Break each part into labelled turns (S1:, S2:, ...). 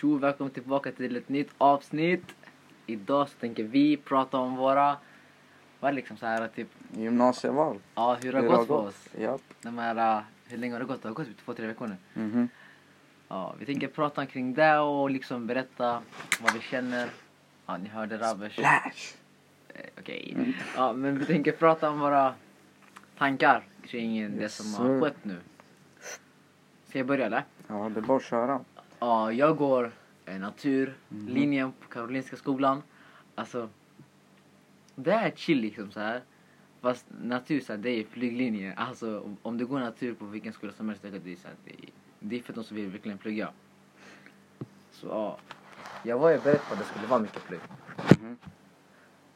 S1: Tjo, välkommen tillbaka till ett nytt avsnitt. Idag så tänker vi prata om våra, vad det liksom så här typ,
S2: Gymnasieval.
S1: ja hur det har gått för oss.
S2: Japp.
S1: De här, uh, hur länge har det gått? Det har gått typ två, tre veckor nu.
S2: Mhm.
S1: Ja, vi tänker prata kring det och liksom berätta vad vi känner. Ja, ni hörde Rabbers.
S2: Splash!
S1: Eh, Okej.
S2: Mm.
S1: Ja, men vi tänker prata om våra tankar kring det
S2: Yes,
S1: som
S2: sir.
S1: har skett nu. Ska jag börja eller?
S2: Ja, det är bara att köra.
S1: Ja, jag går eh, naturlinjen
S2: Mhm.
S1: på Karolinska skolan. Alltså, det är chill liksom så här. Fast natur så här, det är flyglinje. Alltså om, om du går natur på vilken skola som helst, det är, så här, det, är- det är för de som vill verkligen plugga. Så ja, jag var ju beredd på att det skulle vara mycket plugg.
S2: Mhm.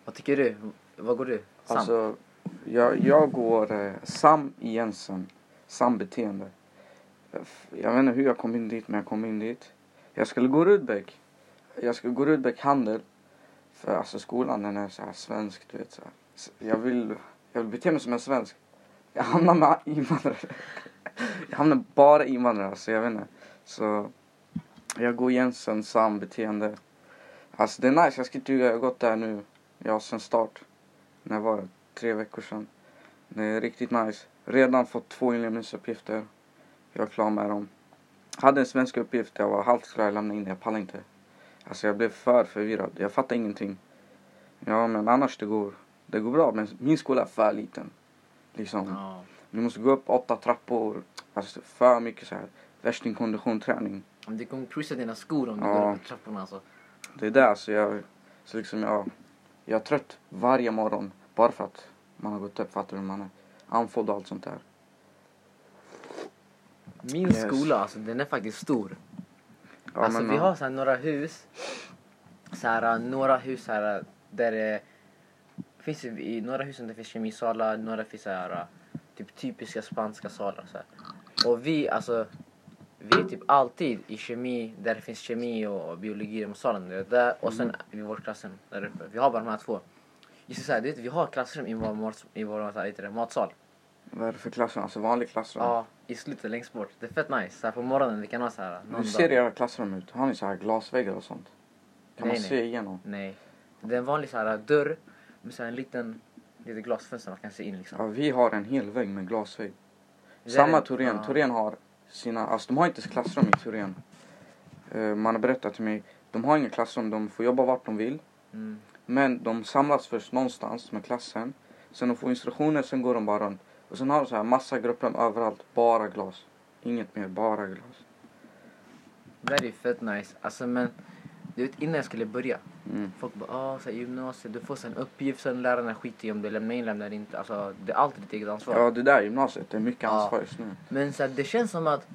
S1: Vad tycker du? Vad går du? Sam?
S2: Alltså, jag, jag går eh, Sam Jensen. Sambeteende. Jag vet inte hur jag kom in dit, men jag kom in dit. Jag skulle gå Rudbeck. Jag skulle gå Rudbeck handel. För alltså skolan den är så här svensk, du vet så här. Jag vill, jag vill bete mig som en svensk. Jag hamnar med invandrare. Jag hamnar bara invandrare, alltså jag vet inte. Så jag går Jensen sambeteende. Alltså det är nice, jag ska inte ljuga, jag har gått där nu. Ja, sen start. När var det? Tre veckor sedan. Det är riktigt nice. Redan fått två inlämningsuppgifter. Jag är klar med dem. Hade en svensk uppgift, jag var halvt klar att lämna in det. Jag pallade inte. Alltså jag blev för förvirrad. Jag fattade ingenting. Ja, men annars det går, det går bra. Men min skola är för liten. Liksom.
S1: Ja.
S2: Du måste gå upp åtta trappor. Alltså för mycket så här. Värstingkondition träning.
S1: Om du kommer cruisa dina skor om du
S2: Ja.
S1: går upp trapporna alltså.
S2: Det är där så jag, så liksom jag, jag är trött varje morgon. Bara för att man har gått upp, fattar du? Man är andfådd och allt sånt där.
S1: Min
S2: Yes.
S1: skola alltså, den är faktiskt stor.
S2: Ja,
S1: alltså
S2: men,
S1: vi har så några hus. Så här, några hus så här där det finns i några husen det finns kemisalar, några finns så här typ typiska spanska salar så här. Och vi alltså vi är typ alltid i kemi, där det finns kemi och biologi i salen. Där, och sen i vårt klassrum där uppe. Vi har bara de här två. Just så här, du vet, vi har klassrum i vår, i vår heter det, matsal.
S2: Vad är det för klassrum? Alltså vanlig klassrum?
S1: Ja, i slutet längst bort. Det är fett nice. Så här, på morgonen vi kan ha så här. någon
S2: Hur
S1: dag-
S2: ser era klassrum ut? Har ni så här glasväggar och sånt? Kan
S1: Nej,
S2: man
S1: nej.
S2: se igenom?
S1: Nej. Det är en vanlig så här dörr med så här en liten, liten glasfönster man kan se in liksom.
S2: Ja, vi har en hel vägg med glasvägg.
S1: Det är
S2: Samma
S1: det-
S2: Torén.
S1: ja.
S2: Torén har sina, alltså de har inte klassrum i Torén. Eh, man har berättat till mig, de har inga klassrum, de får jobba vart de vill.
S1: Mm.
S2: Men de samlas först någonstans med klassen. Sen de får instruktioner, sen går de bara runt. Och sen har de så här massa grupprum överallt, bara glas. Inget mer, bara glas.
S1: Det där är ju fett nice. Alltså men, du vet innan jag skulle börja.
S2: Mm.
S1: Folk bara ah, så här, gymnasiet, du får sen uppgift, sen lärarna skiter i om du lämnar in, lämnar inte. Alltså det är alltid ditt eget ansvar.
S2: Ja, det där är gymnasiet, det är mycket ansvar just nu.
S1: Men så här, det känns som att,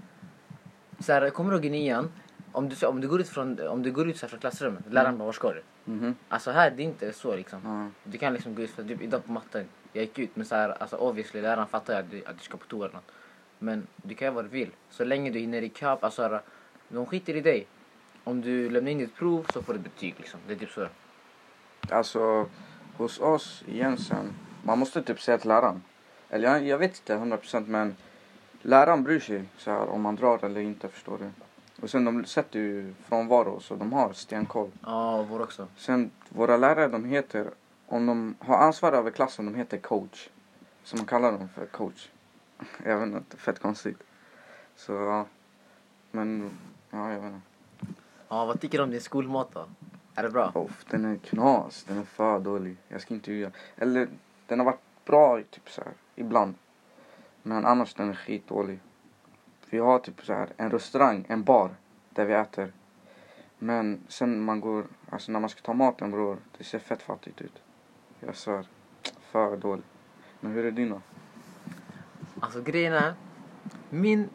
S1: så här, kommer du ihåg i nian? Om du, så- om du går ut från, om du går ut så här från klassrummet, läraren bara var ska du?
S2: Mhm.
S1: Alltså här det är inte så liksom.
S2: Ja.
S1: Du kan liksom gå ut, för typ idag på matten, jag gick ut men så här, alltså obviously läraren fattar ju att du, att du ska på toa eller något. Men du kan göra vad du vill. Så länge du hinner ikapp, alltså de skiter i dig. Om du lämnar in ditt prov så får du betyg liksom. Det är typ så.
S2: Alltså, hos oss i Jensen, man måste typ säga till läraren. Eller jag, jag vet inte 100% men läraren bryr sig så här, om man drar eller inte, förstår du. Och sen de sätter ju frånvaro så de har stenkoll.
S1: Ja, vår också.
S2: Sen våra lärare de heter, om de har ansvar över klassen, de heter coach. Så man kallar dem för coach. Jag vet inte, fett konstigt. Så ja. Men, ja jag vet inte.
S1: Ja, vad tycker du om din skolmat då? Är det bra?
S2: Off, den är knas, den är för dålig. Jag ska inte ljuga. Eller den har varit bra typ så här, ibland. Men annars den är skitdålig. Vi har typ så här en restaurang, en bar där vi äter. Men sen man går, alltså när man ska ta maten bror, det ser fett fattigt ut. Jag svär. För dåligt. Men hur är din då?
S1: Alltså grejen är, min,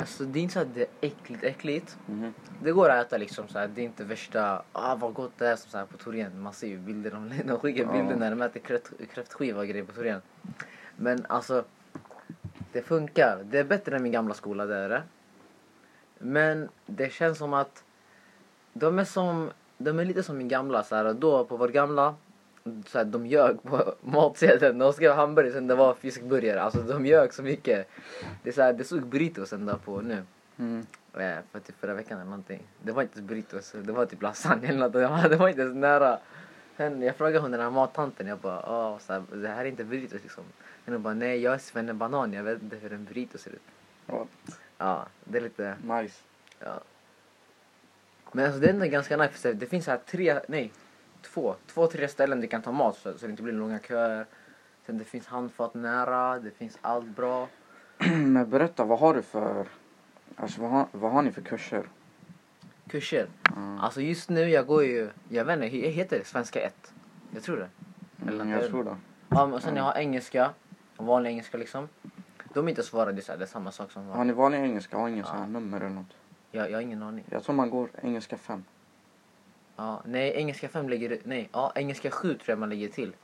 S1: alltså det är inte så att det är äckligt äckligt.
S2: Mhm.
S1: Det går att äta liksom så här. det är inte värsta, ah vad gott det är som så här på Torén. Man ser ju bilder, de, de skickar
S2: Ja.
S1: bilder när de äter kräft, kräftskiva och grejer på Torén. Men alltså, det funkar. Det är bättre än min gamla skola, det är det. Men det känns som att de är som, de är lite som min gamla så här. Då på vår gamla, så här, de ljög på matsedeln. De skrev hamburgare sen det var fiskburgare. Alltså de ljög så mycket. Det, är så här, det stod burritos ända på nu.
S2: Mm.
S1: eh, för typ förra veckan eller någonting. Det var inte ens burritos, det var typ lasagne eller något. Det var, det var inte ens nära. Sen jag frågade hon den här mattanten, jag bara åh, så här, det här är inte burritos liksom. Men hon bara nej jag är Svenne Banan, jag vet inte hur en burrito ser ut.
S2: Ja,
S1: Ja, det är lite,
S2: nice.
S1: ja. Men alltså det är ändå ganska nice det finns här tre, nej, två, två, tre ställen du kan ta mat så, så det inte blir långa köer. Sen det finns handfat nära, det finns allt bra.
S2: Men berätta, vad har du för... Alltså vad har, vad har ni för kurser?
S1: Kurser.
S2: Mm.
S1: Alltså just nu jag går ju, jag vet inte, he- heter det svenska 1? Jag tror det. eller
S2: Mm, jag tror det.
S1: Ja, men sen jag har engelska, vanlig engelska liksom. De är inte svåra, det är, så det är samma sak som
S2: Har
S1: vanlig.
S2: ni vanlig engelska? Har ingen
S1: Ja.
S2: sån här nummer eller något?
S1: Jag, jag har ingen aning.
S2: Jag tror man går engelska 5.
S1: Ja, nej, engelska 5 lägger nej, ja, engelska 7 tror jag man lägger till.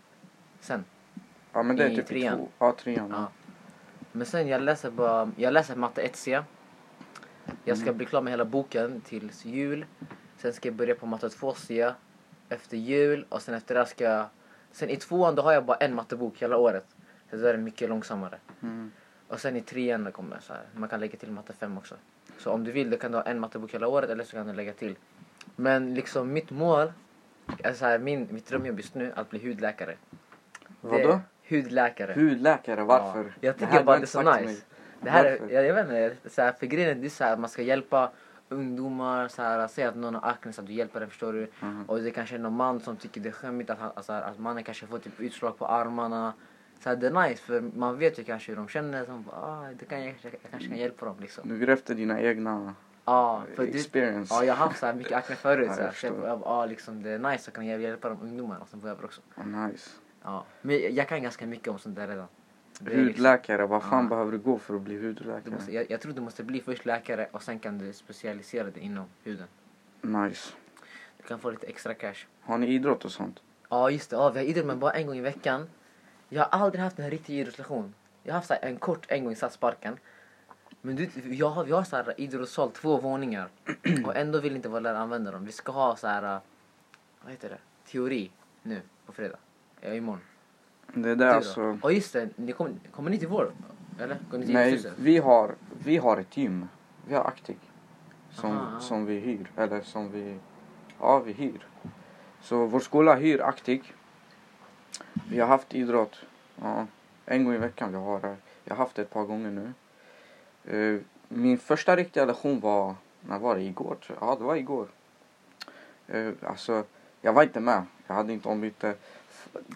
S1: Sen.
S2: Ja men det är
S1: I
S2: typ
S1: trean.
S2: två. Ja, trean.
S1: Ja. Men sen jag läser bara, jag läser matte 1C. Jag ska
S2: Mhm.
S1: bli klar med hela boken tills jul. Sen ska jag börja på matte 2C efter jul och sen efter det ska jag... Sen i tvåan då har jag bara en mattebok hela året. Så det där är mycket långsammare.
S2: Mm.
S1: Och sen i trean då kommer så här, man kan lägga till matte 5 också. Så om du vill då kan du ha en mattebok hela året eller så kan du lägga till. Men liksom mitt mål, är så här, min, mitt drömjobb just nu är att bli hudläkare. Det-
S2: Vadå?
S1: Hudläkare.
S2: Hudläkare, varför?
S1: Ja, jag
S2: Det
S1: tycker
S2: här
S1: bara det är så nice.
S2: mig.
S1: Det här är,
S2: Varför?
S1: jag, jag vet inte, så här, för grejen är det så här, man ska hjälpa ungdomar, så här, säg att någon har akne så att du hjälper den förstår du.
S2: Mhm.
S1: Och det kanske är någon man som tycker det är skämmigt att, han, alltså, att mannen kanske får typ utslag på armarna. Så här, det är nice för man vet ju kanske hur de känner. Så man bara, ah, det kan jag, jag, kanske kan hjälpa dem liksom.
S2: Du efter dina egna
S1: Ja, för du,
S2: experience.
S1: ja, jag har haft så här mycket akne förut. Så här, så jag, ja, liksom, det är nice att kunna hjälpa de ungdomarna som behöver också.
S2: Oh, nice.
S1: Ja. Men jag, kan ganska mycket om sånt där redan. Liksom-
S2: Hudläkare, vad fan
S1: Ja.
S2: behöver du gå för att bli
S1: Du
S2: hudläkare?
S1: måste, jag, jag tror du måste bli först läkare och sen kan du specialisera dig inom huden.
S2: Nice.
S1: Du kan få lite extra cash.
S2: Har ni idrott och sånt?
S1: Ja just det, ja, vi har idrott men bara en gång i veckan. Jag har aldrig haft en riktig idrottslektion. Jag har haft så här, en kort en gång i Stadsparken. Men du, jag har, vi har så här idrottssal två våningar. och ändå vill inte vår lärare använda dem. Vi ska ha så här, äh, vad heter det, teori nu på fredag. Ja, imorgon.
S2: Det är det alltså.
S1: Ja just det, ni kommer, kommer ni till vår? Eller? Går ni till
S2: Nej, vi har, vi har ett gym. Vi har Actic. Som,
S1: Aha.
S2: som vi hyr. Eller som vi, ja vi hyr. Så vår skola hyr Actic. Vi har haft idrott, ja, en gång i veckan. Vi har, det. jag har haft det ett par gånger nu. Eh, min första riktiga lektion var, när var det? Igår tror jag. Ja, det var igår. Eh, alltså, jag var inte med. Jag hade inte ombyte.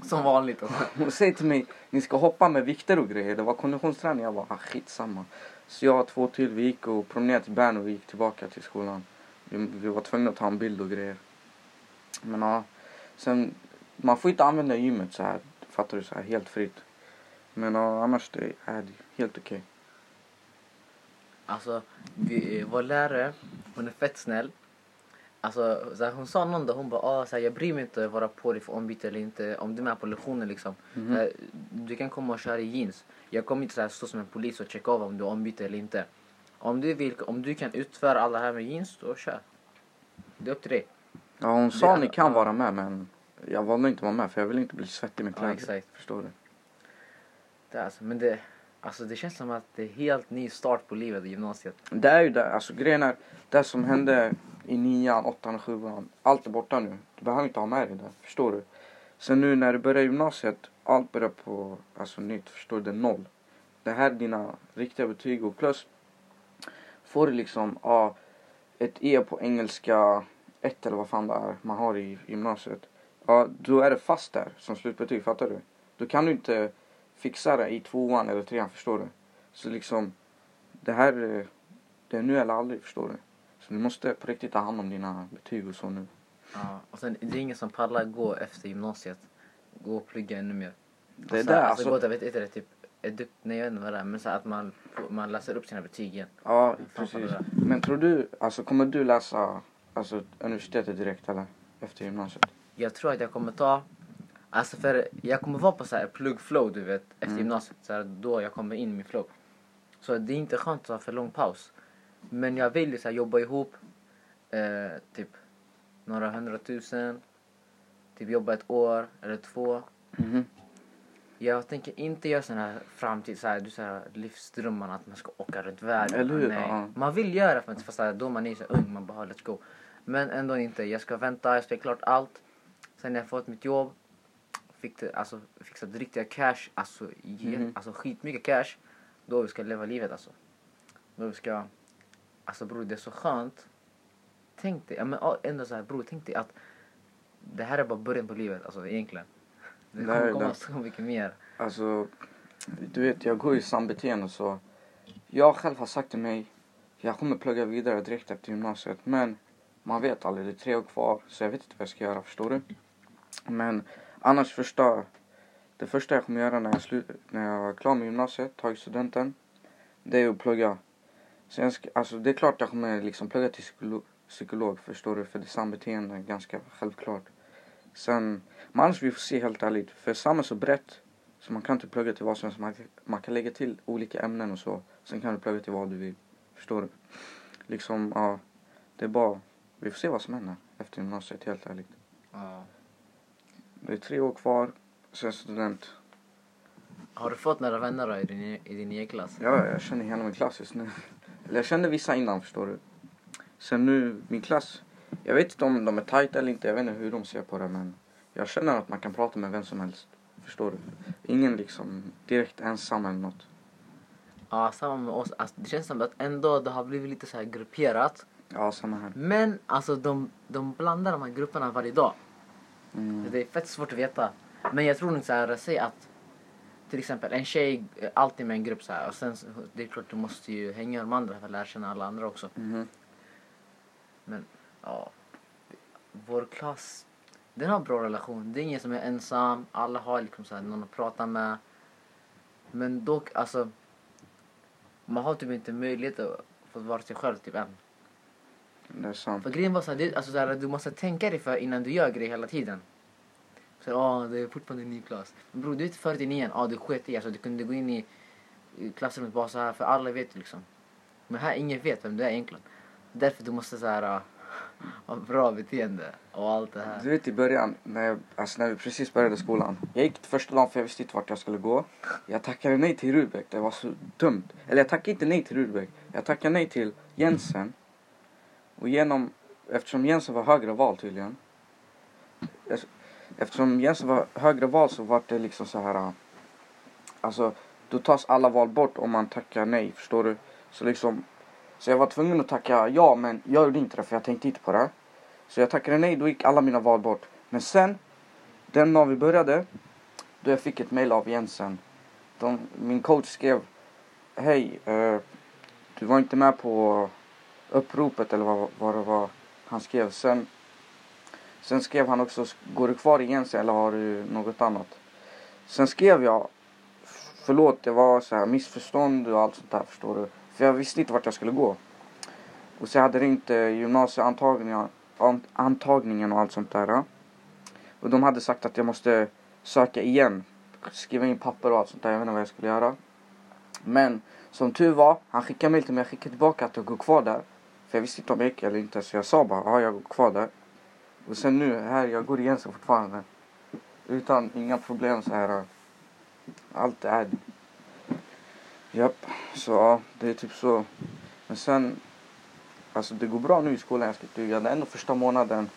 S1: Som vanligt.
S2: Hon säger till mig, ni ska hoppa med vikter och grejer. Det var konditionsträning. Jag bara, ah, skitsamma. Så jag och två till, vi gick och promenerade till Bern och vi gick tillbaka till skolan. Vi, vi var tvungna att ta en bild och grejer. Men ja, sen, man får inte använda gymmet så här, fattar du, så här helt fritt. Men ja, annars det är det helt okej.
S1: Alltså, vi, vår lärare, hon är fett snäll. Alltså, så här, hon sa någon dag, hon bara ah, så här, jag bryr mig inte vara på dig för ombyte eller inte. Om du är med på lektionen liksom. Så här, du kan komma och köra i jeans. Jag kommer inte så här, stå som en polis och checka av om du är ombyte eller inte. Om du, vill, om du kan utföra alla här med jeans, då kör. Det är upp till dig.
S2: Ja, hon sa
S1: Det
S2: ni kan
S1: ja.
S2: vara med men jag valde inte att vara med för jag vill inte bli svettig med
S1: Ja,
S2: kläder.
S1: exakt.
S2: Förstår du?
S1: Det, är alltså, men det, alltså, det känns som att det är helt ny start på livet i gymnasiet.
S2: Det är ju det, alltså grejen är, det som hände i nian, åttan och sjuan, allt är borta nu. Du behöver inte ha med dig det, förstår du? Sen nu när du börjar gymnasiet, allt börjar på, alltså nytt, förstår du? Det är noll. Det här är dina riktiga betyg och plus får du liksom, ja, ett E på engelska, 1, eller vad fan det är man har i gymnasiet. Ja, då är det fast där som slutbetyg, fattar du? Då kan du inte fixa det i tvåan eller trean, förstår du? Så liksom, det här, är- det är nu eller aldrig, förstår du? Så du måste på riktigt ta hand om dina betyg och så nu.
S1: Ja, och sen det är ingen som pallar gå efter gymnasiet. Gå och plugga ännu mer.
S2: Det är
S1: alltså,
S2: där,
S1: alltså,
S2: alltså.
S1: gå, jag vet det typ, edukt, nej jag vet inte vad det är, men så att man, man läser upp sina betyg igen.
S2: Ja, precis. Men tror du, alltså kommer du läsa alltså, universitetet direkt eller? Efter gymnasiet?
S1: Jag tror att jag kommer ta, alltså för jag kommer vara på så här plug flow du vet, efter
S2: Mm.
S1: gymnasiet. Så här, då jag kommer in i min flow. Så det är inte skönt att ha för lång paus. Men jag vill ju så här, jobba ihop, eh, typ några hundratusen. Typ jobba ett år eller två.
S2: Mhm.
S1: Jag tänker inte göra sån här framtid, så här, du så här, livsdrömmarna att man ska åka runt världen.
S2: Eller hur?
S1: Nej.
S2: Ja.
S1: Man vill göra för fast här, då man är så ung, man bara let's go. Men ändå inte. Jag ska vänta, jag ska göra klart allt. Sen när jag fått mitt jobb, fick det, alltså, fixat riktiga cash, alltså, ge,
S2: Mhm.
S1: alltså skitmycket cash. Då vi ska leva livet alltså. Då vi ska, alltså bror det är så skönt. Tänk dig, ja, men ändå så här bror, tänk dig att det här är bara början på livet, alltså egentligen. Det
S2: Det
S1: kommer
S2: är
S1: komma
S2: det.
S1: så mycket mer.
S2: Alltså, du vet jag går i sambeteende så jag själv har sagt till mig jag kommer plugga vidare direkt efter gymnasiet men man vet aldrig, det är tre år kvar så jag vet inte vad jag ska göra, förstår du? Men annars första, det första jag kommer göra när jag, slut, när jag är klar med gymnasiet, tagit studenten, det är att plugga. Sen ska, alltså det är klart jag kommer liksom plugga till psykolog, psykolog förstår du, för det är sambeteende, ganska självklart. Sen, men annars vi får se helt ärligt, för samma är så brett så man kan inte plugga till vad som helst. Man, man kan lägga till olika ämnen och så. Sen kan du plugga till vad du vill. Förstår du? Liksom, ja. Det är bara, vi får se vad som händer efter gymnasiet helt ärligt.
S1: Ja.
S2: Det är tre år kvar, sen student.
S1: Har du fått några vänner då i din, i din nya klass?
S2: Ja, jag känner hela min klass just nu. Eller jag kände vissa innan förstår du. Sen nu, min klass. Jag vet inte om de är tajta eller inte, jag vet inte hur de ser på det men. Jag känner att man kan prata med vem som helst. Förstår du? Ingen liksom direkt ensam eller något.
S1: Ja, samma med oss. Alltså, det känns som att ändå det har blivit lite så här grupperat.
S2: Ja, samma här.
S1: Men alltså de, de blandar de här grupperna varje dag.
S2: Mm.
S1: Det är fett svårt att veta. Men jag tror nog så här, säg att till exempel en tjej alltid med en grupp så här och sen det är klart du måste ju hänga med de andra för att lära känna alla andra också.
S2: Mhm.
S1: Men ja, vår klass, den har bra relation. Det är ingen som är ensam, alla har liksom så här någon att prata med. Men dock alltså, man har typ inte möjlighet att få vara sig själv typ än.
S2: Det är sant.
S1: För grejen var så här, det, alltså så här, du måste tänka dig för innan du gör grejer hela tiden. Så ja, det är fortfarande en ny klass. Men bror, du vet förut i nian, ja du sket i, alltså du kunde gå in i, klassrummet bara så här för alla vet liksom. Men här, ingen vet vem du är egentligen. Därför du måste så här ha bra beteende och allt det
S2: Du
S1: här.
S2: vet i början, när, jag, alltså när vi precis började skolan. Jag gick första dagen för jag visste inte vart jag skulle gå. Jag tackade nej till Rudbeck, det var så dumt. Eller jag tackade inte nej till Rudbeck. Jag tackade nej till Jensen. Och genom, eftersom Jensen var högre val tydligen. Eftersom Jensen var högre val så var det liksom så här. Äh, alltså, då tas alla val bort om man tackar nej, förstår du? Så liksom, så jag var tvungen att tacka ja, men jag gjorde inte det för jag tänkte inte på det. Så jag tackade nej, då gick alla mina val bort. Men sen, den dagen vi började, då jag fick ett mail av Jensen. De, min coach skrev, hej, uh, du var inte med på uppropet eller vad, vad det var han skrev. Sen, sen skrev han också, går du kvar i sen eller har du något annat? Sen skrev jag, förlåt det var så här missförstånd och allt sånt där förstår du. För jag visste inte vart jag skulle gå. Och så jag hade ringt inte gymnasieantagningen antagningen och allt sånt där. Och de hade sagt att jag måste söka igen. Skriva in papper och allt sånt där. Jag vet inte vad jag skulle göra. Men som tur var, han skickade mejl till mig. Jag skickade tillbaka att jag går kvar där. För jag visste inte om jag gick eller inte. Så jag sa bara, ja jag går kvar där. Och sen nu här, jag går igen så fortfarande. Utan inga problem så här. Allt är Japp, så ja, det är typ så. Men sen, alltså det går bra nu i skolan jag ska tyga. Det är ändå första månaden.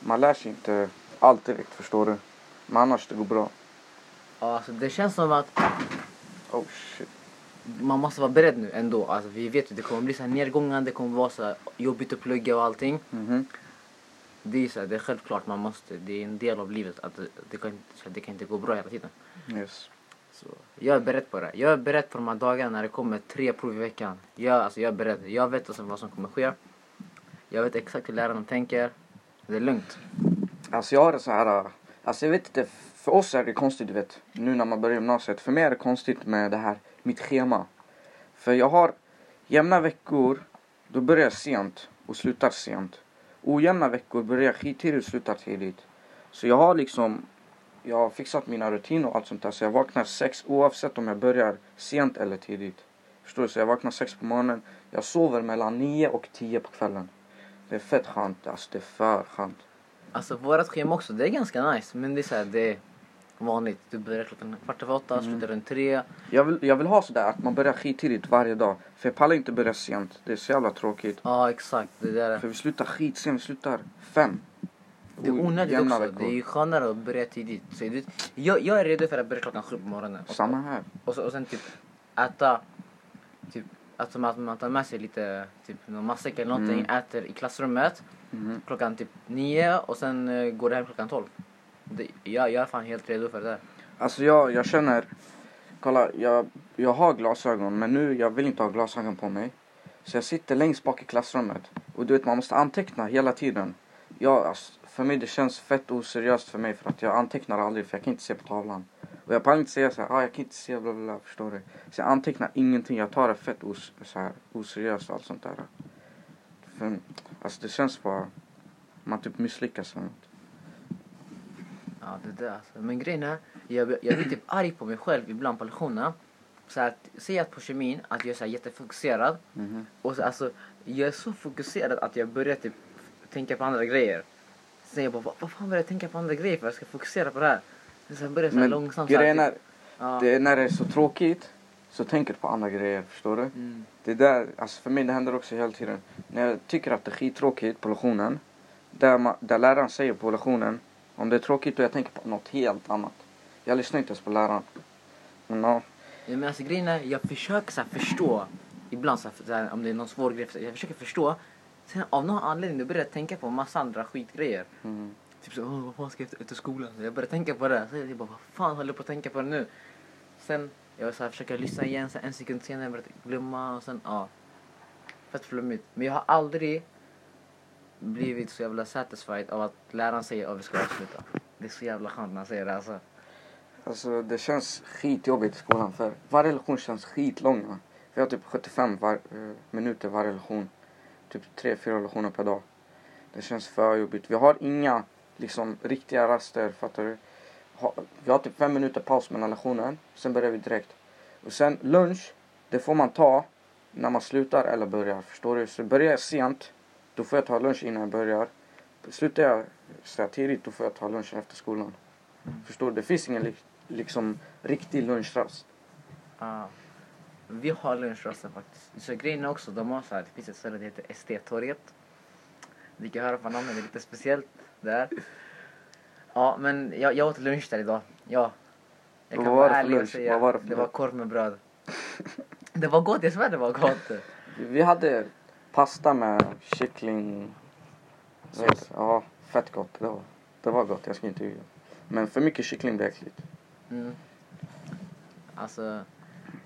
S2: Man lär sig inte allt direkt förstår du. Men annars det går bra.
S1: Ja, alltså, det känns som att
S2: Oh shit.
S1: Man måste vara beredd nu ändå. Alltså, vi vet ju det kommer bli så här nedgångar, det kommer vara så här jobbigt att plugga och allting.
S2: Mhm.
S1: Det är, så här, det är självklart man måste, det är en del av livet att det, det, kan, här, det kan inte gå bra hela tiden.
S2: Yes.
S1: Så jag är beredd på det. Jag är beredd på de här dagarna när det kommer tre prov i veckan. Jag, alltså, jag är beredd. Jag vet som, vad som kommer ske. Jag vet exakt hur lärarna tänker. Det är lugnt.
S2: Alltså jag har det så här. Alltså jag vet inte. För oss är det konstigt du vet. Nu när man börjar gymnasiet. För mig är det konstigt med det här. Mitt schema. För jag har jämna veckor. Då börjar jag sent och slutar sent. Ojämna veckor börjar jag skittidigt och slutar tidigt. Så jag har liksom. Jag har fixat mina rutiner och allt sånt där. Så jag vaknar sex oavsett om jag börjar sent eller tidigt. Förstår du? Så jag vaknar sex på morgonen. Jag sover mellan nio och tio på kvällen. Det är fett skönt. Alltså det är för skönt.
S1: Alltså vårat schema också, det är ganska nice. Men det är så här, det, vanligt. Du börjar klockan kvart över åtta,
S2: Mm.
S1: slutar runt tre.
S2: Jag vill, jag vill ha sådär att man börjar skittidigt varje dag. För jag pallar inte börja sent. Det är så jävla tråkigt.
S1: Ja exakt, det där.
S2: För vi slutar skitsent, vi slutar fem.
S1: Det är onödigt också.
S2: veckor.
S1: Det är ju skönare att börja tidigt. Så det, jag, jag är redo för att börja klockan sju på morgonen. Och,
S2: Samma här.
S1: och, så, och sen typ äta, typ, att man, man tar med sig lite, typ någon matsäck eller någonting,
S2: Mm.
S1: äter i klassrummet
S2: Mhm.
S1: klockan typ nio och sen uh, går det hem klockan tolv. Det, ja, jag är fan helt redo för det där.
S2: Alltså jag, jag känner, kolla jag, jag har glasögon men nu jag vill inte ha glasögon på mig. Så jag sitter längst bak i klassrummet och du vet man måste anteckna hela tiden. Jag, alltså, för mig det känns fett oseriöst för mig för att jag antecknar aldrig för jag kan inte se på tavlan. Och jag pallar inte säga såhär, ah, jag kan inte se bla bla bla, förstår du? Så jag antecknar ingenting, jag tar det fett os, så här, oseriöst och allt sånt där. För, alltså det känns bara, man typ misslyckas med något.
S1: Ja det där alltså. Men grejen är, jag, jag blir typ arg på mig själv ibland på lektionerna. Så att, säg att på kemin att jag är så här jättefokuserad.
S2: Mhm.
S1: Och så, alltså, jag är så fokuserad att jag börjar typ tänka på andra grejer. Sen jag bara, vad, vad fan börjar jag tänka på andra grejer för jag ska fokusera på det här? Sen börjar jag så här
S2: Men
S1: långsamt
S2: grejen är,
S1: typ, ja.
S2: det är när det är så tråkigt så tänker du på andra grejer, förstår du?
S1: Mm.
S2: Det där, alltså för mig det händer också hela tiden. När jag tycker att det är skittråkigt på lektionen, där, ma- där läraren säger på lektionen, om det är tråkigt och jag tänker på något helt annat. Jag lyssnar inte ens på läraren. Men ja,
S1: Ja, Men alltså grejen är, jag försöker så förstå. Ibland så här, så här, om det är någon svår grej, jag försöker förstå. Sen av någon anledning då börjar jag tänka på massa andra skitgrejer.
S2: mm,
S1: Typ så, Åh, vad fan ska jag efter, efter skolan? Jag börjar tänka på det. Så jag bara, vad fan håller jag på att tänka på det nu? Sen, jag så här, försöker lyssna igen, så en sekund senare börjar jag glömma och sen, ja. Fett flummigt. Men jag har aldrig blivit så jävla satisfied av att läraren säger att vi ska avsluta. Det är så jävla skönt när han säger det alltså.
S2: alltså det känns skitjobbigt i skolan för varje lektion känns skitlång. va. Vi har typ 75 var, eh, minuter varje lektion. Typ 3-4 lektioner per dag. Det känns för jobbigt. Vi har inga liksom riktiga raster, fattar du? Ha, vi har typ 5 minuter paus mellan lektionen, sen börjar vi direkt. Och sen lunch, det får man ta när man slutar eller börjar, förstår du? Så börjar jag sent, då får jag ta lunch innan jag börjar. Slutar jag så tidigt, då får jag ta lunch efter skolan. Förstår du? Det finns ingen li- liksom riktig lunchrast.
S1: Ja. Vi har lunchrasten faktiskt. Så grejen är också, de har så här, det finns ett ställe som heter Estettorget. Ni kan höra på namnet, det är lite speciellt där. Ja, men jag, jag åt lunch där idag. Ja. Jag kan
S2: var
S1: vara ärlig och säga,
S2: det
S1: det var korv med bröd. Det var gott, jag svär det var gott.
S2: Vi hade pasta med kyckling.
S1: Sås.
S2: Ja, fett gott. Det var, det var gott, jag ska inte ljuga. Men för mycket kyckling blir äckligt.
S1: Mm. Alltså,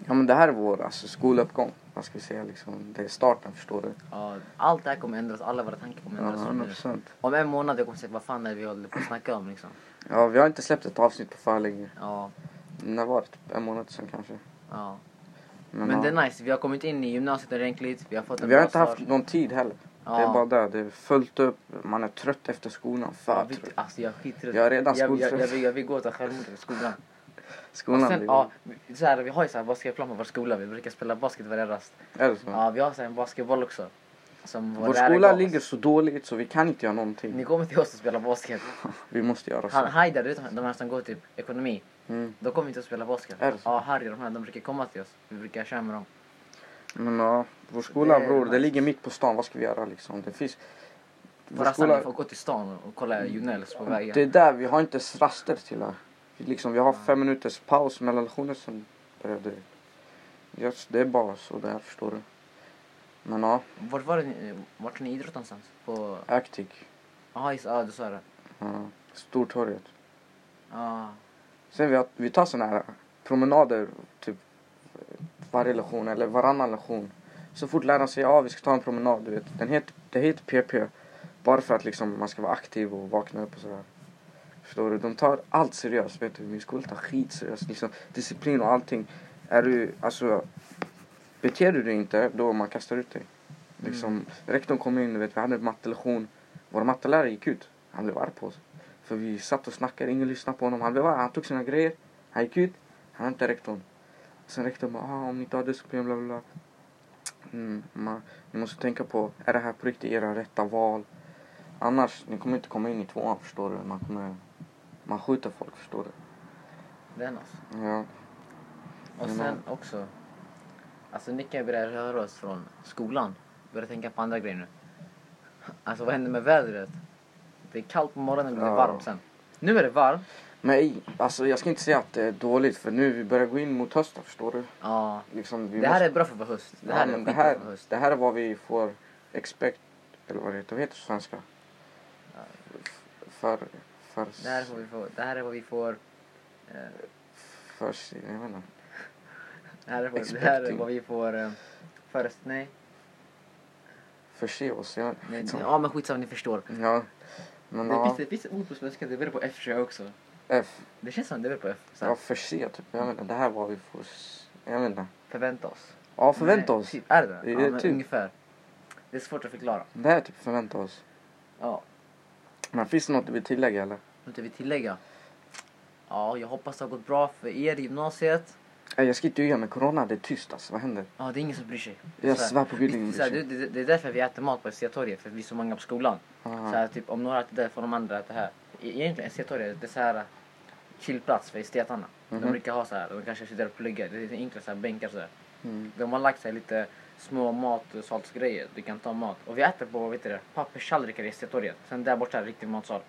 S2: Ja men det här är vår alltså, skoluppgång. Vad ska vi säga liksom. Det är starten förstår du.
S1: ja, allt det här kommer ändras, alla våra tankar kommer
S2: Ja,
S1: ändras.
S2: 100 procent.
S1: Om en månad jag kommer säga vad fan är det vi håller på att snacka om liksom.
S2: Ja vi har inte släppt ett avsnitt på för länge.
S1: Ja,
S2: När var det? Typ en månad sedan kanske.
S1: ja.
S2: Men,
S1: Men det är nice, vi har kommit in i gymnasiet ordentligt, vi har fått en
S2: Vi har
S1: bra
S2: inte haft
S1: start.
S2: någon tid heller.
S1: Ja.
S2: Det är bara det. Det är fullt upp. Man är trött efter skolan. För
S1: Ja, vi,
S2: trött.
S1: alltså jag är skittrött.
S2: Jag är redan
S1: jag, jag, jag,
S2: skoltrött.
S1: vill, jag vill gå och ta självmord i skolan.
S2: Skolan
S1: sen,
S2: blir...
S1: ja, vi- så här, vi har ju så här basketplan på vår skola. Vi brukar spela basket varje rast.
S2: Är det så?
S1: Ja, vi har så här en basketboll också. Som
S2: Vår
S1: lärare
S2: skola
S1: gav oss.
S2: ligger så dåligt så vi kan inte göra någonting.
S1: Ni kommer till oss och spela basket.
S2: Vi måste göra så.
S1: Han, Haidar, du vet de här som går typ ekonomi.
S2: Mm.
S1: De kommer inte att spela basket.
S2: Är det så?
S1: Ja, Harry de här, de brukar komma till oss. Vi brukar köra med dem.
S2: Men ja, vår skola
S1: Det
S2: bror, det ligger mitt på stan. Vad ska vi göra liksom? Det finns... Vår skola...
S1: får gå till stan och kolla Junells på vägen.
S2: Det är där, vi har inte ens raster till här. Vi Liksom, vi har fem minuters paus mellan lektioner sen börjar det. Yes, det är bara så där, förstår du. Men ja,
S1: Vart var det vart ni idrott någonstans? På,
S2: Actic.
S1: ja ja du sa det.
S2: Ja, Stortorget.
S1: Ja.
S2: Sen vi, vi tar såna här promenader typ varje lektion eller varannan lektion. Så fort läraren säger ja vi ska ta en promenad, du vet. Den heter, det heter PP. Bara för att liksom man ska vara aktiv och vakna upp och sådär. Förstår du? De tar allt seriöst, vet du. Min skola tar skit seriöst. Liksom, disciplin och allting. Är du, alltså, beter du dig inte, då man kastar ut dig. Liksom, rektorn kom in, du vet, vi hade en mattelektion. Vår mattelärare gick ut. Han blev arg på oss. För vi satt och snackade, ingen lyssnade på honom. Han arg, han tog sina grejer. Han gick ut, han hämtade rektorn. Sen rektorn bara, ah, om ni inte har disciplin, bla bla bla. Mm, man, ni måste tänka på, är det här på riktigt era rätta val? Annars, ni kommer inte komma in i tvåan förstår du. Man kommer, man skjuter folk förstår du.
S1: Den alltså.
S2: Ja.
S1: Och sen också. Alltså nu kan vi börja röra oss från skolan. Börja tänka på andra grejer nu. Alltså vad händer med vädret? Det är kallt på morgonen och det
S2: Ja.
S1: varmt sen. Nu är det varmt.
S2: Men ej, alltså jag ska inte säga att det är dåligt för nu vi börjar gå in mot hösten förstår du.
S1: Ja.
S2: Liksom,
S1: Det här
S2: måste-
S1: är bra för höst. Det
S2: Ja,
S1: här är
S2: men det här,
S1: för höst.
S2: det här är vad vi får expect, eller vad det heter, vad heter det på svenska? För, för,
S1: Det här är vad vi får. Det här är vad vi får. eh,
S2: för, jag vet inte.
S1: Det här är, vad, det här är vad vi får. eh, Först, nej.
S2: Förse oss, ja.
S1: nej
S2: Liksom.
S1: ja men skitsamma ni förstår.
S2: Ja. Men
S1: Det
S2: ja,
S1: finns, finns ord på svenska, det börjar på F tror jag också.
S2: F.
S1: Det känns som det börjar på F. Så
S2: Ja, förse typ. Jag inte, det här var vi får, jag inte.
S1: Förvänta oss.
S2: Ja, förvänta
S1: Nej,
S2: oss.
S1: Typ, är det det? Ja, men
S2: typ.
S1: ungefär. Det är svårt att förklara.
S2: Det här är typ förvänta oss.
S1: Ja.
S2: Men finns det något du vill tillägga eller?
S1: Något jag vill tillägga? Ja, jag hoppas det har gått bra för er i gymnasiet.
S2: Nej, jag ska inte ljuga med corona, det är tyst alltså. Vad händer?
S1: Ja, det är ingen som bryr sig.
S2: Jag svär på gud ingen bryr
S1: det,
S2: sig.
S1: det, det är därför vi äter mat på SC-torget, för vi är så många på skolan. Så här, typ, om några äter där får de andra äta här. E- Egentligen SC-torget det är så här chillplats för estetarna. De
S2: Mhm.
S1: brukar ha så här, de kanske sitter och pluggar. Det är enkla så här bänkar så här.
S2: Mm.
S1: De har lagt sig lite små mat och saltsgrejer. Du kan ta mat. Och vi äter på vet du, det, papperstallrikar i SC-torget. Sen där borta riktig matsal.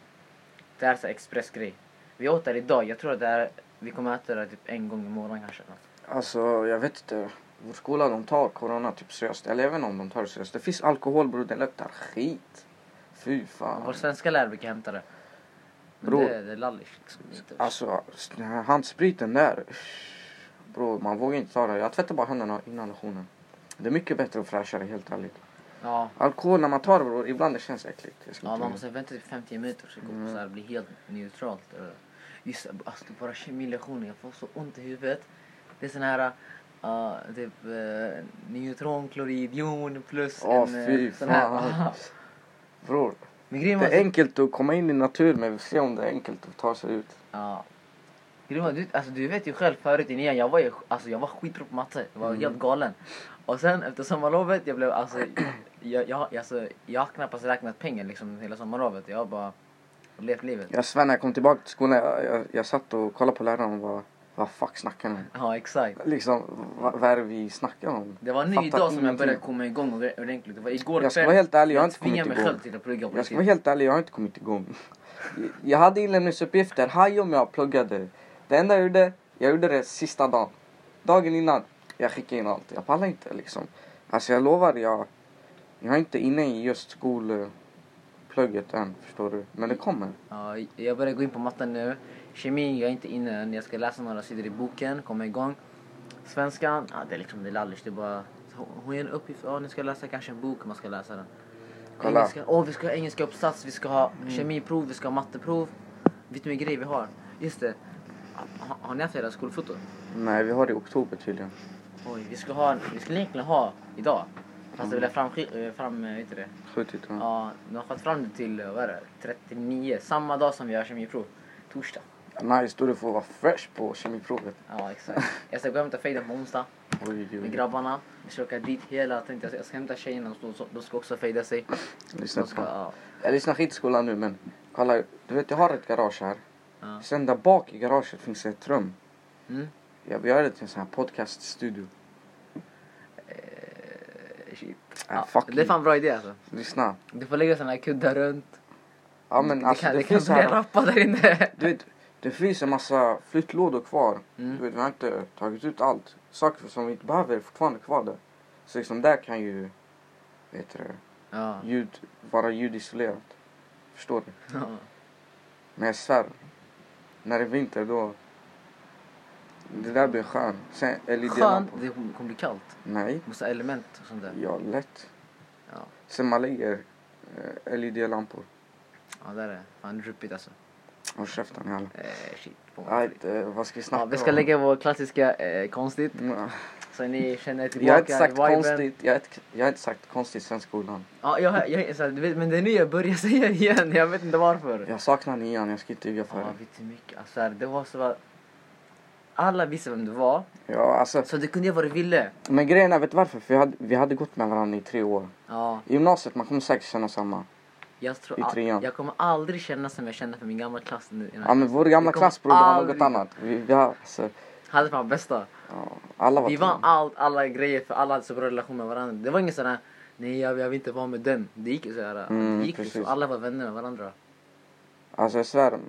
S1: Det är så här expressgrej. Vi åt där idag. Jag tror att det är, vi kommer äta det typ en gång i månaden kanske.
S2: Alltså, jag vet inte. Vår skola de tar corona typ seriöst. Eller inte om de tar det seriöst. Det finns alkohol bror, det luktar skit. Fy
S1: Vår
S2: fan.
S1: svenska lärare brukar hämta det. Men
S2: Bror.
S1: det, det är lallish. Liksom. Inte-
S2: Alltså, handspriten där. Bror, man vågar inte ta det. Jag tvättar bara händerna innan lektionen. Det är mycket bättre och fräschare helt ärligt.
S1: Ja.
S2: Alkohol när man tar det bror, ibland det känns äckligt.
S1: Ja, man måste vänta typ 50 minuter så det kommer
S2: Mm.
S1: så här bli helt neutralt. Eh, Just alltså bara kemilektioner, jag får så ont i huvudet. Det är sån här uh, typ uh, neutronklorid, jon plus
S2: Åh,
S1: en eh,
S2: fy
S1: sån här.
S2: Bror, det är enkelt att komma in i naturen men vi får se om det är enkelt att ta sig ut.
S1: ja. Grejen du, alltså, du vet ju själv förut i nian, jag var ju alltså, jag var skitbra på matte. Jag var
S2: Mm.
S1: helt galen. Och sen efter sommarlovet, jag blev alltså, jag, jag, alltså, jag har knappast räknat pengar liksom hela sommarlovet. Jag har bara levt livet.
S2: Jag svär när jag kom tillbaka till skolan, jag, jag, jag satt och kollade på läraren och bara, vad fuck snackar ni om?
S1: Ja, exakt.
S2: Liksom, vad, vad är det vi snackar om?
S1: Det var nu
S2: Fattar
S1: idag som jag började komma igång och- ordentligt. Det var igår
S2: Jag ska vara helt ärlig, jag har inte kommit
S1: mig
S2: igång.
S1: själv till att plugga på
S2: Jag ska vara helt ärlig, jag har inte kommit igång. Jag hade inlämningsuppgifter, haj om jag pluggade. Det enda jag gjorde, jag gjorde det sista dagen. Dagen innan, jag skickade in allt. Jag pallar inte liksom. Alltså jag lovar, jag, jag är inte inne i just skolplugget än, förstår du. Men det kommer.
S1: Ja, jag börjar gå in på matten nu. Kemi, jag är inte inne än. Jag ska läsa några sidor i boken, komma igång. Svenskan, ja, det är liksom det är lallish. Det är bara, hon- ger en uppgift, ja, ni ska läsa kanske en bok, man ska läsa den.
S2: Kolla.
S1: Engelska, åh, vi ska ha engelska uppsats, vi ska ha kemiprov, vi ska ha matteprov. Vet hur mycket grejer vi har? Just det. Ha, har ni haft era skolfoto?
S2: Nej, vi har det i oktober tydligen.
S1: Oj, vi ska ha, vi skulle egentligen ha idag. Fast det vill jag fram, fram eh, vet du det?
S2: Skjutit. Ja.
S1: Ja, de har fått fram det till, vad är det, 39, samma dag som vi har kemiprov. Torsdag.
S2: Nice, då du får vara fresh på kemiprovet.
S1: Ja, exakt. Jag ska gå och hämta fejden på onsdag
S2: Oj, oj,
S1: med grabbarna. Vi ska åka dit hela, tänkte jag, ska hämta tjejerna, de, ska också fejda sig.
S2: Lyssna
S1: De ska,
S2: på.
S1: ja.
S2: Jag lyssnar skit i skolan nu men kolla, du vet jag har ett garage här.
S1: Ja.
S2: Sen där bak i garaget finns ett rum.
S1: Mm.
S2: Jag vill göra det till en sån här podcaststudio.
S1: Eh, shit. Ja, det är fan bra idé alltså.
S2: Lyssna.
S1: Du får lägga såna här kuddar runt.
S2: Ja men
S1: det
S2: alltså
S1: kan,
S2: det,
S1: det kan börja rappa där inne.
S2: du vet, det finns en massa flyttlådor kvar.
S1: Mm.
S2: Du vet, vi har inte tagit ut allt. Saker som vi inte behöver är fortfarande kvar där. Så liksom där kan ju, vet du det,
S1: Ja.
S2: ljud, vara ljudisolerat. Förstår du?
S1: ja.
S2: Men jag svär, när det är vinter då, det där blir skönt. Sen
S1: Skönt,
S2: LED-lampor.
S1: det kommer bli kallt.
S2: Nej,
S1: Massa element och sånt där.
S2: ja lätt.
S1: Ja,
S2: Sen man lägger eh, LED-lampor.
S1: ja där är det. Fan ruppigt alltså.
S2: Håll käften jävlar.
S1: Eh, shit. mig.
S2: eh, vad ska vi snacka
S1: Ja, vi ska
S2: om?
S1: lägga vår klassiska eh, konstigt.
S2: Ja.
S1: Så ni känner tillbaka
S2: Jag har inte sagt
S1: viben.
S2: konstigt, jag har, inte, jag har inte sagt konstigt sen skolan.
S1: Ja, jag, jag, så men det är nu jag börjar säga igen. Jag vet inte varför.
S2: Jag saknar nian, jag ska inte ljuga för
S1: Ja,
S2: dig.
S1: hur mycket? Alltså, det var så alla visste vem du var.
S2: Ja, alltså,
S1: Så du kunde göra vad du ville.
S2: men grejen är, vet du varför? För vi hade, vi hade gått med varandra i tre år.
S1: Ja,
S2: I gymnasiet, man kommer säkert känna samma.
S1: Jag, tror
S2: I trean.
S1: jag kommer aldrig känna som jag känner för min gamla klass nu.
S2: Ja men vår gamla klass bror, det var
S1: aldrig-
S2: något annat. Vi, vi, har, alltså,
S1: Hade fan bästa.
S2: ja, alla var
S1: Vi vann allt, alla grejer för alla hade så bra relation med varandra. Det var ingen sån här, nej jag, jag vill inte vara med den. Det gick så här,
S2: Mm,
S1: det gick
S2: precis.
S1: Alla var vänner med varandra.
S2: Alltså jag svär,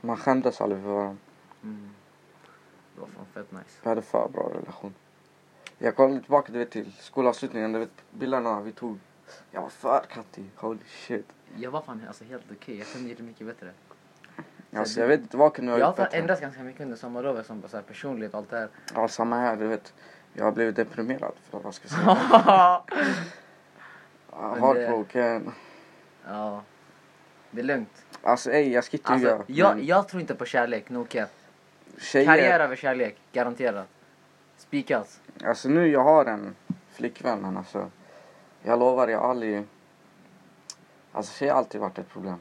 S2: man skämdes aldrig för varandra.
S1: Mm. Det var fan fett nice.
S2: Vi hade för bra relation. Jag kollade tillbaka du vet, till skolavslutningen, du vet bilderna vi tog. Jag var för kattig, holy shit.
S1: Jag var fan alltså, helt okej, jag kunde göra mycket bättre.
S2: Alltså jag vet inte vad kunde jag
S1: Jag
S2: ha
S1: har
S2: gjort
S1: ändrats ganska mycket under sommarlovet som så här personlighet och allt det här.
S2: Ja samma här, du vet. Jag har blivit deprimerad för vad ska jag säga. Heartbroken.
S1: ja. Det är lugnt.
S2: Alltså ej, jag ska inte ljuga.
S1: Alltså, jag,
S2: men
S1: jag tror inte på kärlek, no cap.
S2: tjejer,
S1: Karriär över kärlek, garanterat. Spikat.
S2: Alltså nu jag har en flickvän men alltså. Jag lovar jag har aldrig. Alltså tjejer har alltid varit ett problem.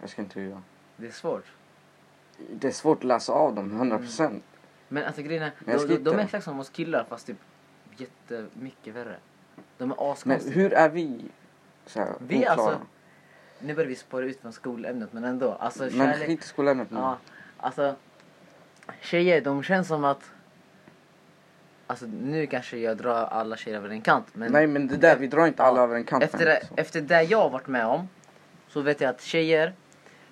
S2: Jag ska inte ljuga.
S1: Det är svårt.
S2: Det är svårt att läsa av dem 100
S1: Mm.
S2: procent.
S1: Men alltså grejen är,
S2: Men
S1: de, de, de är exakt som oss killar fast typ jättemycket värre. De är
S2: Men
S1: askonstiga.
S2: hur är vi så här,
S1: Vi
S2: oklara?
S1: alltså- Nu börjar vi spåra ut från skolämnet men ändå. Alltså
S2: Men
S1: kärlek.
S2: skit i skolämnet nu.
S1: Ja, alltså tjejer de känns som att Alltså nu kanske jag drar alla tjejer över en kant men
S2: Nej men det där, vi drar inte alla över en kant.
S1: efter, det, efter det jag har varit med om så vet jag att tjejer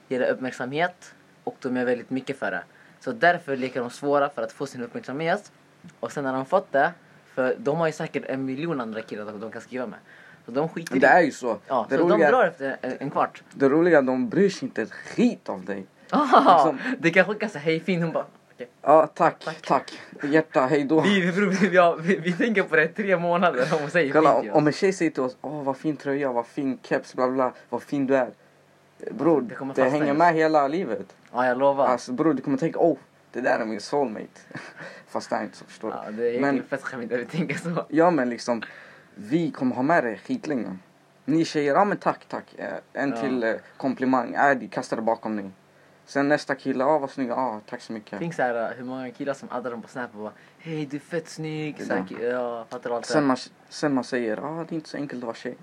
S1: gillar uppmärksamhet och de är väldigt mycket för det. Så därför leker de svåra för att få sin uppmärksamhet. Och sen när de fått det, för de har ju säkert en miljon andra killar de, de kan skriva med. Så de skiter
S2: det är ju så.
S1: Ja,
S2: det,
S1: så de
S2: roliga,
S1: drar efter en, en kvart.
S2: det roliga är att de bryr sig inte ett skit av dig.
S1: Ah,
S2: Liksom-
S1: Det kan skicka hej fin hon bara okej.
S2: Ja tack,
S1: Tack.
S2: tack. Hjärta, hej då.
S1: Vi, vi, vi, vi, vi, tänker på det tre månader om hon säger
S2: Kolla,
S1: fint
S2: om, en tjej säger till oss, åh vad fin tröja, vad fin keps, bla bla, vad fin du är. Bror,
S1: Det
S2: det, hänger med hela livet.
S1: Ja jag lovar.
S2: Alltså bror, du kommer tänka, åh, det där är min soulmate. Fast det är inte så, förstår du.
S1: ja, det är
S2: men-
S1: fett skämmigt att vi tänker så.
S2: Ja men liksom, vi kommer ha med det skitlänge. Ni tjejer, ja men tack, tack. Eh, En
S1: Ja.
S2: till eh, komplimang, äh, de kastar det bakom dig. Sen nästa kille, ja vad snygga, ja tack så mycket.
S1: Tänk såhär hur många killar som addar dem på snap och bara Hej du är fett snygg. Så här, ja, fattar allt
S2: Sen man, sen man säger, ja det är inte så enkelt att vara tjej.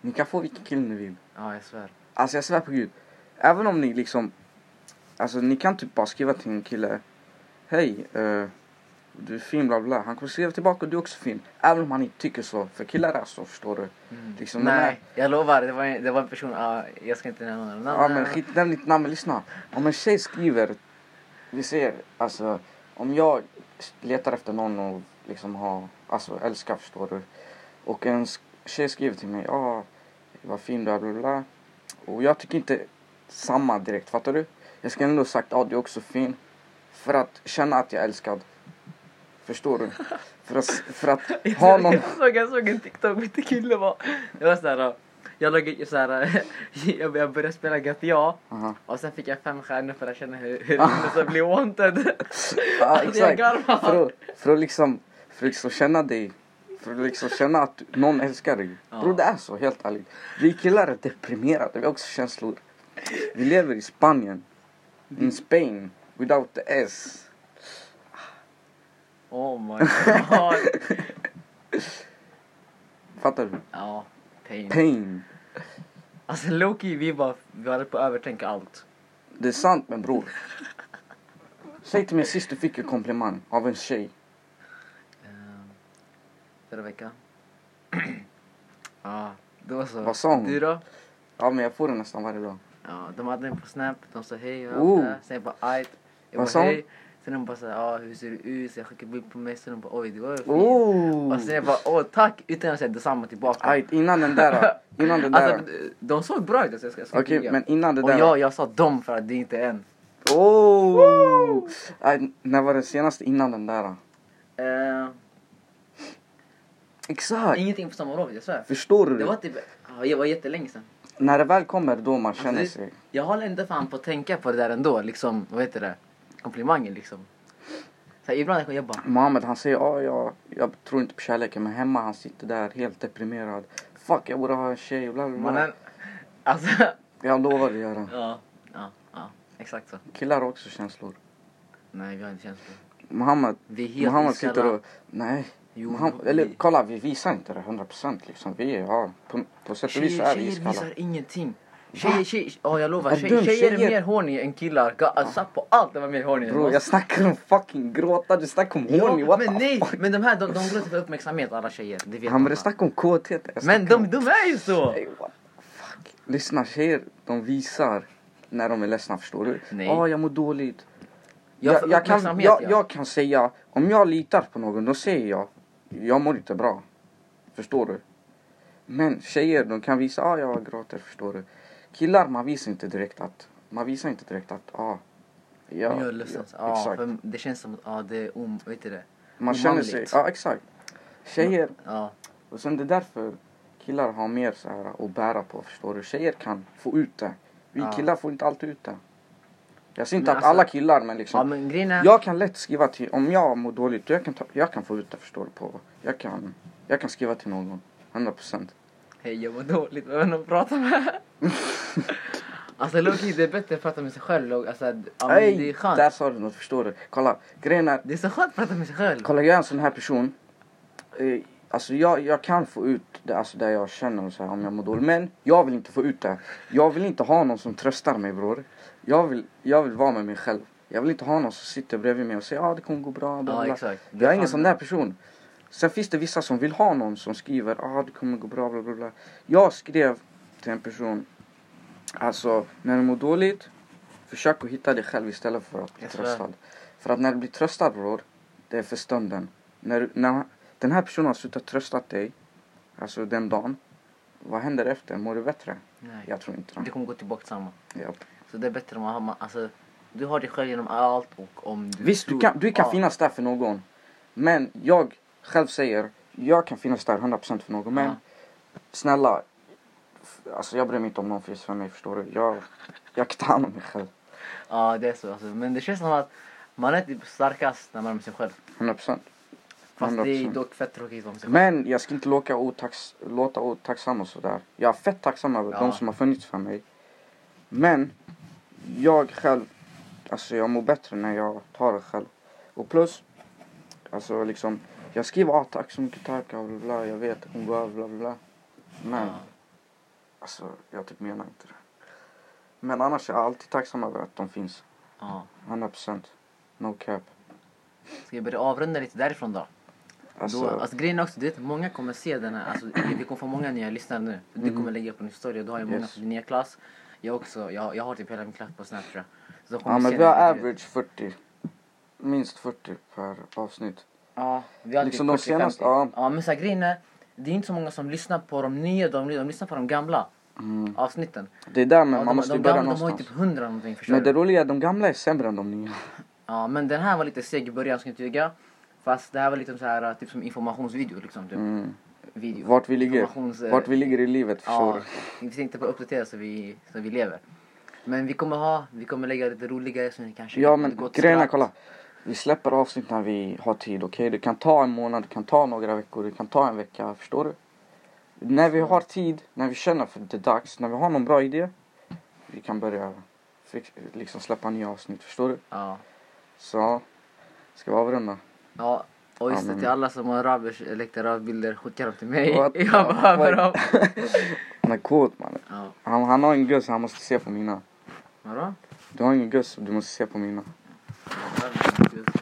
S2: Ni kan få vilken kille ni vill.
S1: Ja jag svär.
S2: Alltså jag svär på gud. Även om ni liksom, alltså ni kan typ bara skriva till en kille. Hej, eh, du är fin bla bla. Han kommer skriva tillbaka, du är också fin. Även om han inte tycker så. För killar är så, förstår du. Liksom, de
S1: Nej, jag lovar. Det var en, det var en person, ja, jag ska inte nämna namn.
S2: Ja men skit, nämn ditt namn, men lyssna. Om en tjej skriver, vi ser, alltså om jag letar efter någon och liksom har, alltså älskar förstår du. Och en tjej skriver till mig, ja vad fin du är bla bla. Och jag tycker inte samma direkt, fattar du? Jag skulle ändå sagt, ja du är också fin. För att känna att jag är älskad. Förstår du? För att, för att ha någon...
S1: jag, såg, jag såg en TikTok med en kille var, det var såhär, jag låg såhär, jag, började spela GTA
S2: Aha.
S1: och sen fick jag fem stjärnor för att känna hur, hur det kändes att bli wanted.
S2: Ja
S1: Alltså, jag
S2: exakt. För att, för att liksom, för att liksom känna dig. För att liksom känna att någon älskar dig.
S1: Ja.
S2: Bror det är så helt ärligt. Vi killar är deprimerade, vi har också känslor. Vi lever i Spanien. In Spain. Without the S.
S1: Oh my god.
S2: Fattar du?
S1: Ja, pain.
S2: Pain.
S1: Alltså Loki, vi var, vi hade på att övertänka allt.
S2: Det är sant men bror. Säg till mig sist du fick en komplimang av en tjej.
S1: Ehm, förra veckan. Ja, det var så.
S2: Vad sa hon?
S1: Du då?
S2: Ja men jag får den nästan varje dag.
S1: Ja, de hade den på Snap, de sa hej och
S2: Oh.
S1: allt det där. Sen jag bara ajt. Jag
S2: Vad
S1: bara
S2: sa hon?
S1: Sen de bara såhär, ja hur ser du ut? Så jag skickade bild på mig, sen de bara oj du var fin.
S2: Oh!
S1: Och sen jag bara åh tack utan att säga detsamma tillbaka.
S2: Ajt, innan den där. Innan den där.
S1: Alltså de såg bra ut alltså, jag ska, jag ska
S2: Okej
S1: ljuga.
S2: men innan det
S1: Och
S2: där.
S1: jag, jag sa dem för att det inte är en.
S2: Oh! Aj, när var det senaste innan den där?
S1: Uh,
S2: Exakt!
S1: ingenting på sommarlovet, jag svär.
S2: Förstår du?
S1: Det var typ, ja, det var jättelänge sedan.
S2: När det väl kommer då man känner
S1: Alltså,
S2: sig.
S1: Jag håller inte fan på att tänka på det där ändå, liksom, vad heter det? Komplimanger liksom. Så här, ibland jag bara,
S2: Mohammed han säger ja, jag, jag tror inte på kärleken men hemma han sitter där helt deprimerad. Fuck jag borde ha en tjej bla bla bla.
S1: mannen, alltså,
S2: Jag lovar det Göran.
S1: ja, ja, ja, exakt så.
S2: Killar har också känslor.
S1: Nej, vi har inte känslor.
S2: Mohammed, Mohammed sitter och, nej.
S1: Jo,
S2: Men
S1: vi-
S2: eller kolla, vi visar inte det 100% liksom. Vi ja, på, på sätt och vis
S1: Tjejer,
S2: är vi
S1: tjejer
S2: iskalla.
S1: visar ingenting. Tjejer, tjejer, ja jag lovar. Tjejer, tjejer är mer horny än killar. Alltså på allt är man mer horny
S2: Bro, jag snackar om fucking gråta, du snackar om horny,
S1: Ja, men nej,
S2: fuck?
S1: men de här de, de gråter för uppmärksamhet alla tjejer. Det vet
S2: Han började snacka om kåthet.
S1: Men de, de är ju så!
S2: Ey, what the fuck? Lyssna, tjejer, de visar när de är ledsna, förstår du?
S1: Nej.
S2: Ja, jag mår dåligt.
S1: Jag,
S2: Jag, jag, kan, jag,
S1: ja.
S2: jag kan säga, om jag litar på någon, då säger jag, jag mår inte bra. Förstår du? Men tjejer, de kan visa, ja, ah, jag gråter, förstår du? Killar, man visar inte direkt att, man visar inte direkt att, ja. Ah, ja,
S1: Jag är ledsen. Ja,
S2: exakt.
S1: för det känns som, ja det är om, vet du det?
S2: Man känner sig,
S1: omanligt.
S2: ja exakt. Tjejer,
S1: Ja.
S2: och sen det är därför killar har mer så här att bära på, förstår du? Tjejer kan få ut det. Vi
S1: Ja.
S2: killar får inte alltid ut det. Jag säger inte
S1: Men
S2: att
S1: alltså-
S2: alla killar, men
S1: ja
S2: liksom.
S1: men grejen är,
S2: Jag kan lätt skriva till, om jag mår dåligt, jag kan, ta, jag kan få ut det förstår du på. Jag kan, jag kan skriva till någon. 100%.
S1: hej jag mår dåligt, vem att prata med? alltså Loki, det är bättre att prata med sig själv. Alltså, ja, men det är skönt.
S2: där sa du något, förstår du? Kolla, grejen är,
S1: Det är så skönt att prata med sig själv.
S2: kolla jag är en sån här person. Eh, alltså jag, jag kan få ut det, alltså det jag känner så här, om jag mår dåligt. Men jag vill inte få ut det. Jag vill inte ha någon som tröstar mig bror. Jag vill, jag vill vara med mig själv. Jag vill inte ha någon som sitter bredvid mig och säger ja ah, det kommer gå bra. Bla,
S1: Ja exakt.
S2: Jag är ingen sån där person. Sen finns det vissa som vill ha någon som skriver ah det kommer gå bra bla bla bla. Jag skrev till en person alltså när du mår dåligt försök att hitta dig själv istället för att bli tröstad. För att när du blir tröstad bror, det är för stunden. När, du- när den här personen har slutat tröstat dig, alltså den dagen, vad händer efter? Mår du bättre?
S1: Nej.
S2: Jag tror inte
S1: Det
S2: det.
S1: kommer gå tillbaka till samma.
S2: Japp.
S1: Så det är bättre om man man- alltså, du har dig själv genom allt och om du
S2: Visst, du
S1: tror-
S2: kan, du kan
S1: ja.
S2: finnas där för någon. Men jag själv säger, jag kan finnas där 100% för någon. Men
S1: Ja.
S2: snälla, alltså jag bryr mig inte om någon finns för mig, förstår du? Jag, jag kan ta hand om mig själv.
S1: Ja det är så alltså. Men det känns som att man är typ starkast när man är med sig själv.
S2: 100%.
S1: Fast det är
S2: 100%.
S1: dock fett tråkigt med sig själv.
S2: Men jag ska inte låta, otax, låta otacksam och sådär. Jag är fett tacksam över
S1: Ja.
S2: de som har funnits för mig. Men jag själv, alltså jag mår bättre när jag tar det själv. Och plus, alltså liksom, jag skriver ah, tack så mycket, tack, bla bla jag vet, det kommer gå över, bla bla bla. Men,
S1: Ja.
S2: Alltså jag typ menar inte det. Men annars är jag alltid tacksam över att de finns.
S1: Ja.
S2: 100%. No cap.
S1: Ska vi börja avrunda lite därifrån då?
S2: Alltså,
S1: Då, alltså grejen är också, du vet, många kommer se den här, alltså, vi kommer få många nya lyssnare nu. Du
S2: Mhm.
S1: kommer lägga upp en historia, du har ju många
S2: Yes.
S1: från din nya klass. Jag också, jag, jag har typ hela min klass på Snapchat. Så
S2: ja men vi har average 40. Minst 40 per avsnitt.
S1: Ja, vi har
S2: Liksom
S1: typ
S2: de senaste,
S1: 40-50.
S2: ja.
S1: Ja men så här, grejen är, det är inte så många som lyssnar på de nya, de, de lyssnar på de gamla
S2: Mm.
S1: avsnitten.
S2: Det är där men
S1: Ja,
S2: man
S1: de,
S2: måste
S1: de,
S2: ju börja
S1: gamla, de har ju
S2: någonstans.
S1: typ 100 någonting
S2: Men
S1: försörjare.
S2: det roliga är att de gamla är sämre än de nya.
S1: Ja men den här var lite seg i början ska jag inte ljuga. Fast det här var liksom så här, typ som informationsvideo liksom. Typ.
S2: Mm.
S1: Video.
S2: Vart vi ligger. Vart vi ligger i livet förstår
S1: Ja,
S2: du.
S1: vi tänkte på att uppdatera så vi, så vi lever. Men vi kommer ha, vi kommer lägga lite roligare så ni kanske
S2: Ja men grejen kolla. Vi släpper avsnitt när vi har tid okej. Det kan ta en månad, det kan ta några veckor, det kan ta en vecka. Förstår du? När vi har tid, när vi känner att det är dags, när vi har någon bra idé. Vi kan börja liksom släppa nya avsnitt, förstår du?
S1: Ja.
S2: Så, ska vi avrunda?
S1: Ja. Och just
S2: Ja,
S1: det,
S2: men-
S1: till alla som har Rabers elektra-bilder, skicka dem till mig.
S2: What?
S1: Jag behöver dem.
S2: Han är kåt mannen.
S1: Ja.
S2: Han, han har en göss, han måste se på mina.
S1: Vadå?
S2: Du har ingen göss, du måste se på mina.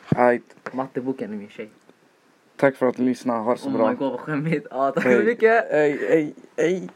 S2: Ajt.
S1: Matteboken är min tjej.
S2: Tack för att du lyssnade, ha det så
S1: Oh
S2: bra.
S1: my god vad skämmigt. Ja tack så mycket.
S2: Hej, hej, hej.